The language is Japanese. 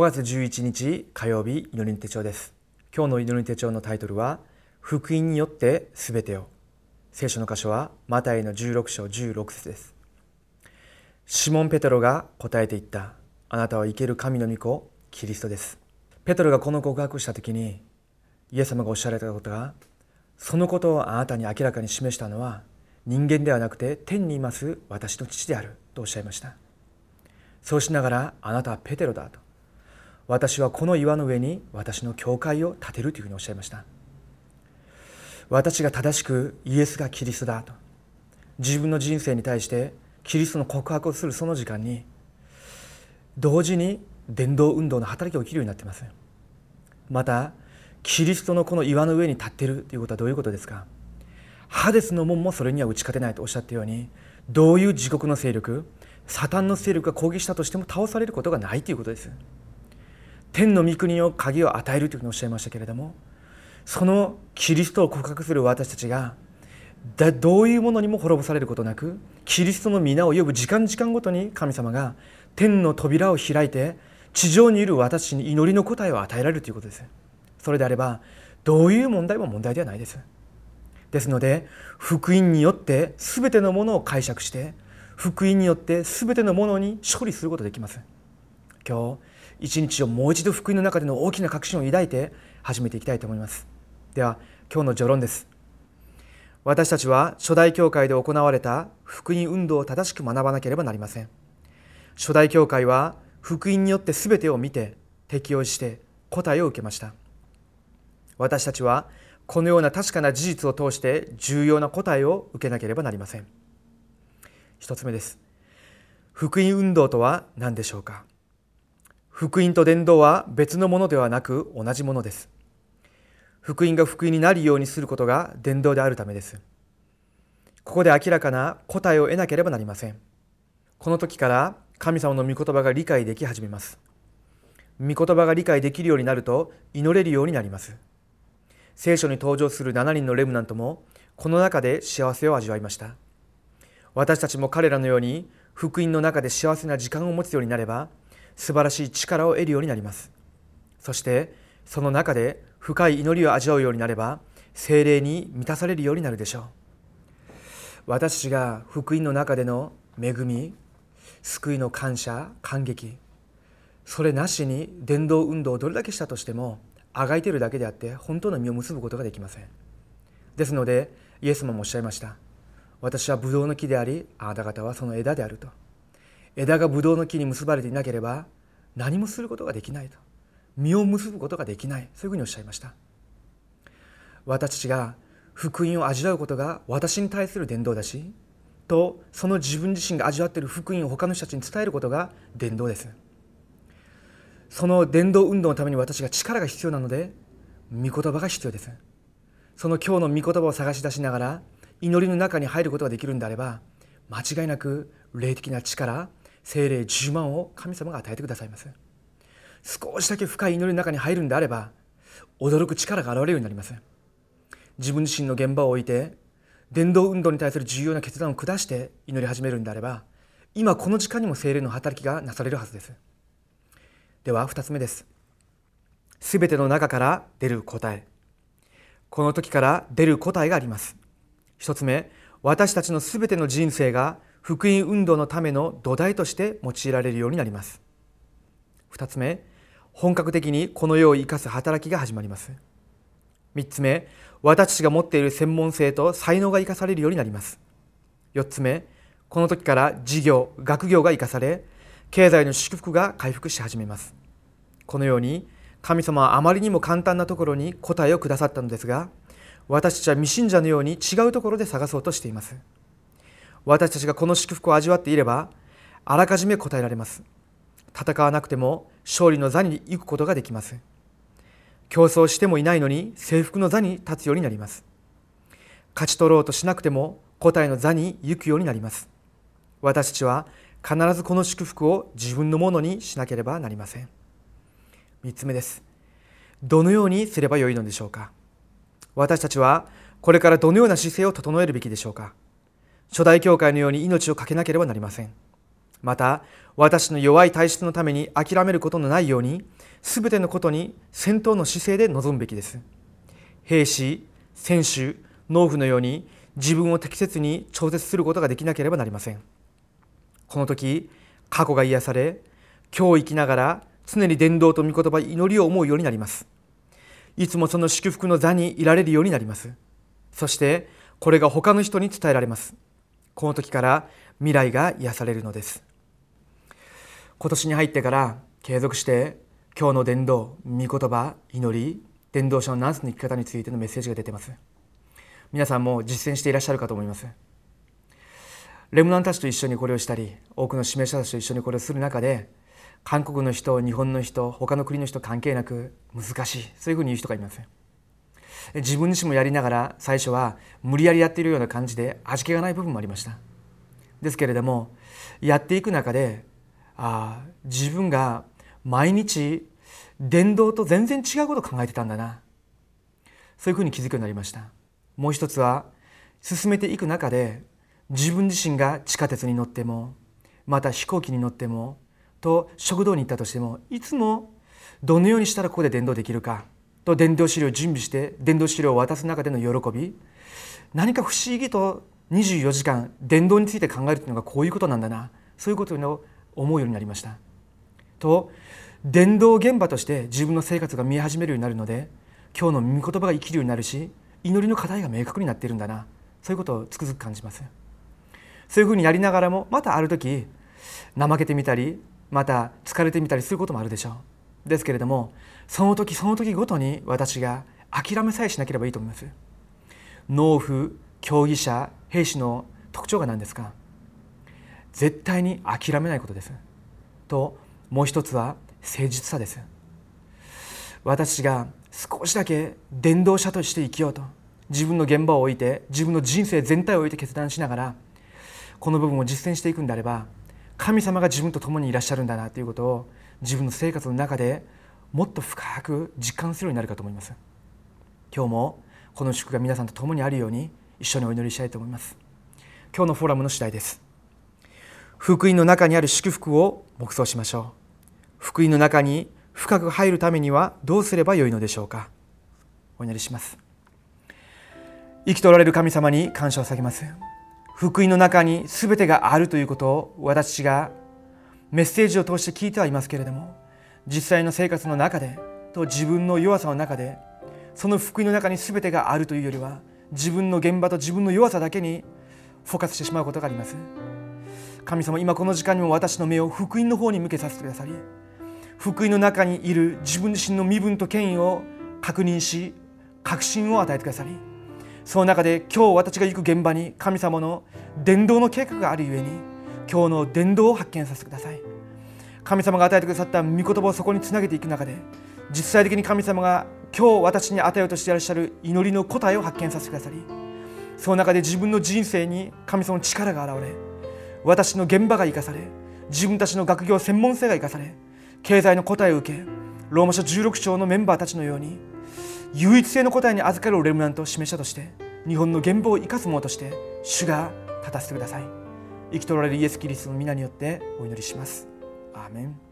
5月11日火曜日祈り手帳です。今日の祈りの手帳のタイトルは福音によってすべてを聖書の箇所はマタイの16章16節です。シモン・ペテロが答えていった。あなたは生ける神の御子キリストです。ペテロがこの告白した時にイエス様がおっしゃられたことがそのことをあなたに明らかに示したのは人間ではなくて天にいます私の父であるとおっしゃいました。そうしながらあなたはペテロだと。私はこの岩の上に私の教会を建てるというふうにおっしゃいました。私が正しくイエスがキリストだと。自分の人生に対してキリストの告白をするその時間に同時に伝道運動の働きが起きるようになっています。またキリストのこの岩の上に立っているということはどういうことですか。ハデスの門もそれには打ち勝てないとおっしゃったようにどういう地獄の勢力サタンの勢力が攻撃したとしても倒されることがないということです。天の御国の鍵を与えるというふうにおっしゃいましたけれどもそのキリストを告白する私たちがどういうものにも滅ぼされることなくキリストの皆を呼ぶ時間時間ごとに神様が天の扉を開いて地上にいる私に祈りの答えを与えられるということです。それであればどういう問題も問題ではないです。ですので福音によって全てのものを解釈して福音によって全てのものに処理することができます。今日一日をもう一度福音の中での大きな確信を抱いて始めていきたいと思います。では今日の序論です。私たちは初代教会で行われた福音運動を正しく学ばなければなりません。初代教会は福音によって全てを見て適応して答えを受けました。私たちはこのような確かな事実を通して重要な答えを受けなければなりません。一つ目です。福音運動とは何でしょうか？福音と伝道は別のものではなく同じものです。福音が福音になるようにすることが伝道であるためです。ここで明らかな答えを得なければなりません。この時から神様の御言葉が理解でき始めます。御言葉が理解できるようになると祈れるようになります。聖書に登場する7人のレムナントもこの中で幸せを味わいました。私たちも彼らのように福音の中で幸せな時間を持つようになれば素晴らしい力を得るようになります。そしてその中で深い祈りを味わうようになれば精霊に満たされるようになるでしょう。私たちが福音の中での恵み救いの感謝感激それなしに伝道運動をどれだけしたとしてもあがいてるだけであって本当の実を結ぶことができません。ですのでイエス様もおっしゃいました。私はブドウの木でありあなた方はその枝であると。枝がブドウの木に結ばれていなければ何もすることができないと。実を結ぶことができない。そういうふうにおっしゃいました。私たちが福音を味わうことが私に対する伝道だしとその自分自身が味わっている福音を他の人たちに伝えることが伝道です。その伝道運動のために私が力が必要なので御言葉が必要です。その今日の御言葉を探し出しながら祈りの中に入ることができるんであれば間違いなく霊的な力精霊10万を神様が与えてくださいます。少しだけ深い祈りの中に入るんであれば驚く力が現れるようになります。自分自身の現場を置いて伝道運動に対する重要な決断を下して祈り始めるんであれば今この時間にも精霊の働きがなされるはずです。では2つ目です。すべての中から出る答え。この時から出る答えがあります。1つ目私たちのすべての人生が福音運動のための土台として用いられるようになります。2つ目本格的にこの世を生かす働きが始まります。3つ目私たちが持っている専門性と才能が生かされるようになります。4つ目この時から事業学業が生かされ経済の祝福が回復し始めます。このように神様はあまりにも簡単なところに答えをくださったのですが私たちは未信者のように違うところで探そうとしています。私たちがこの祝福を味わっていればあらかじめ答えられます。戦わなくても勝利の座に行くことができます。競争してもいないのに征服の座に立つようになります。勝ち取ろうとしなくても答えの座に行くようになります。私たちは必ずこの祝福を自分のものにしなければなりません。3つ目です。どのようにすればよいのでしょうか。私たちはこれからどのような姿勢を整えるべきでしょうか。初代教会のように命を懸けなければなりません。また私の弱い体質のために諦めることのないようにすべてのことに戦闘の姿勢で臨むべきです。兵士選手農夫のように自分を適切に調節することができなければなりません。この時過去が癒され今日生きながら常に伝道と御言葉祈りを思うようになります。いつもその祝福の座にいられるようになります。そしてこれが他の人に伝えられます。この時から未来が癒されるのです。今年に入ってから継続して今日の伝道御言葉祈り伝道者のナンスの生き方についてのメッセージが出てます。皆さんも実践していらっしゃるかと思います。レムナンたちと一緒にこれをしたり多くの指名者たちと一緒にこれをする中で韓国の人日本の人他の国の人関係なく難しいそういうふうに言う人がいます。自分自身もやりながら最初は無理やりやっているような感じで味気がない部分もありました。ですけれどもやっていく中であ自分が毎日伝道と全然違うことを考えてたんだな。そういうふうに気づくようになりました。もう一つは進めていく中で自分自身が地下鉄に乗ってもまた飛行機に乗ってもと食堂に行ったとしてもいつもどのようにしたらここで伝道できるか。と伝道資料を準備して伝道資料を渡す中での喜び。何か不思議と24時間伝道について考えるというのがこういうことなんだな。そういうことを思うようになりました。と伝道現場として自分の生活が見え始めるようになるので今日の御言葉が生きるようになるし祈りの課題が明確になっているんだな。そういうことをつくづく感じます。そういうふうにやりながらもまたある時怠けてみたりまた疲れてみたりすることもあるでしょう。ですけれどもその時その時ごとに私が諦めさえしなければいいと思います。農夫競技者兵士の特徴が何ですか？絶対に諦めないことです。ともう一つは誠実さです。私が少しだけ伝道者として生きようと自分の現場を置いて自分の人生全体を置いて決断しながらこの部分を実践していくんであれば神様が自分と共にいらっしゃるんだなということを自分の生活の中でもっと深く実感するようになるかと思います。今日もこの祝が皆さんと共にあるように一緒にお祈りしたいと思います。今日のフォーラムの次第です。福音の中にある祝福を黙想しましょう。福音の中に深く入るためにはどうすればよいのでしょうか。お祈りします。生きとられる神様に感謝を下げます。福音の中に全てがあるということを私がメッセージを通して聞いてはいますけれども実際の生活の中でと自分の弱さの中でその福音の中に全てがあるというよりは自分の現場と自分の弱さだけにフォーカスしてしまうことがあります。神様今この時間にも私の目を福音の方に向けさせてくださり福音の中にいる自分自身の身分と権威を確認し確信を与えてくださりその中で今日私が行く現場に神様の伝道の計画があるゆえに今日の伝道を発見させてください。神様が与えてくださった御言葉をそこにつなげていく中で実際的に神様が今日私に与えようとしていらっしゃる祈りの答えを発見させてくださりその中で自分の人生に神様の力が現れ私の現場が生かされ自分たちの学業専門性が生かされ経済の答えを受けローマ書16章のメンバーたちのように唯一性の答えに預かるレムナントを示したとして日本の現場を生かすものとして主が立たせてください。生きとられるイエス・キリストの皆によってお祈りします。アーメン。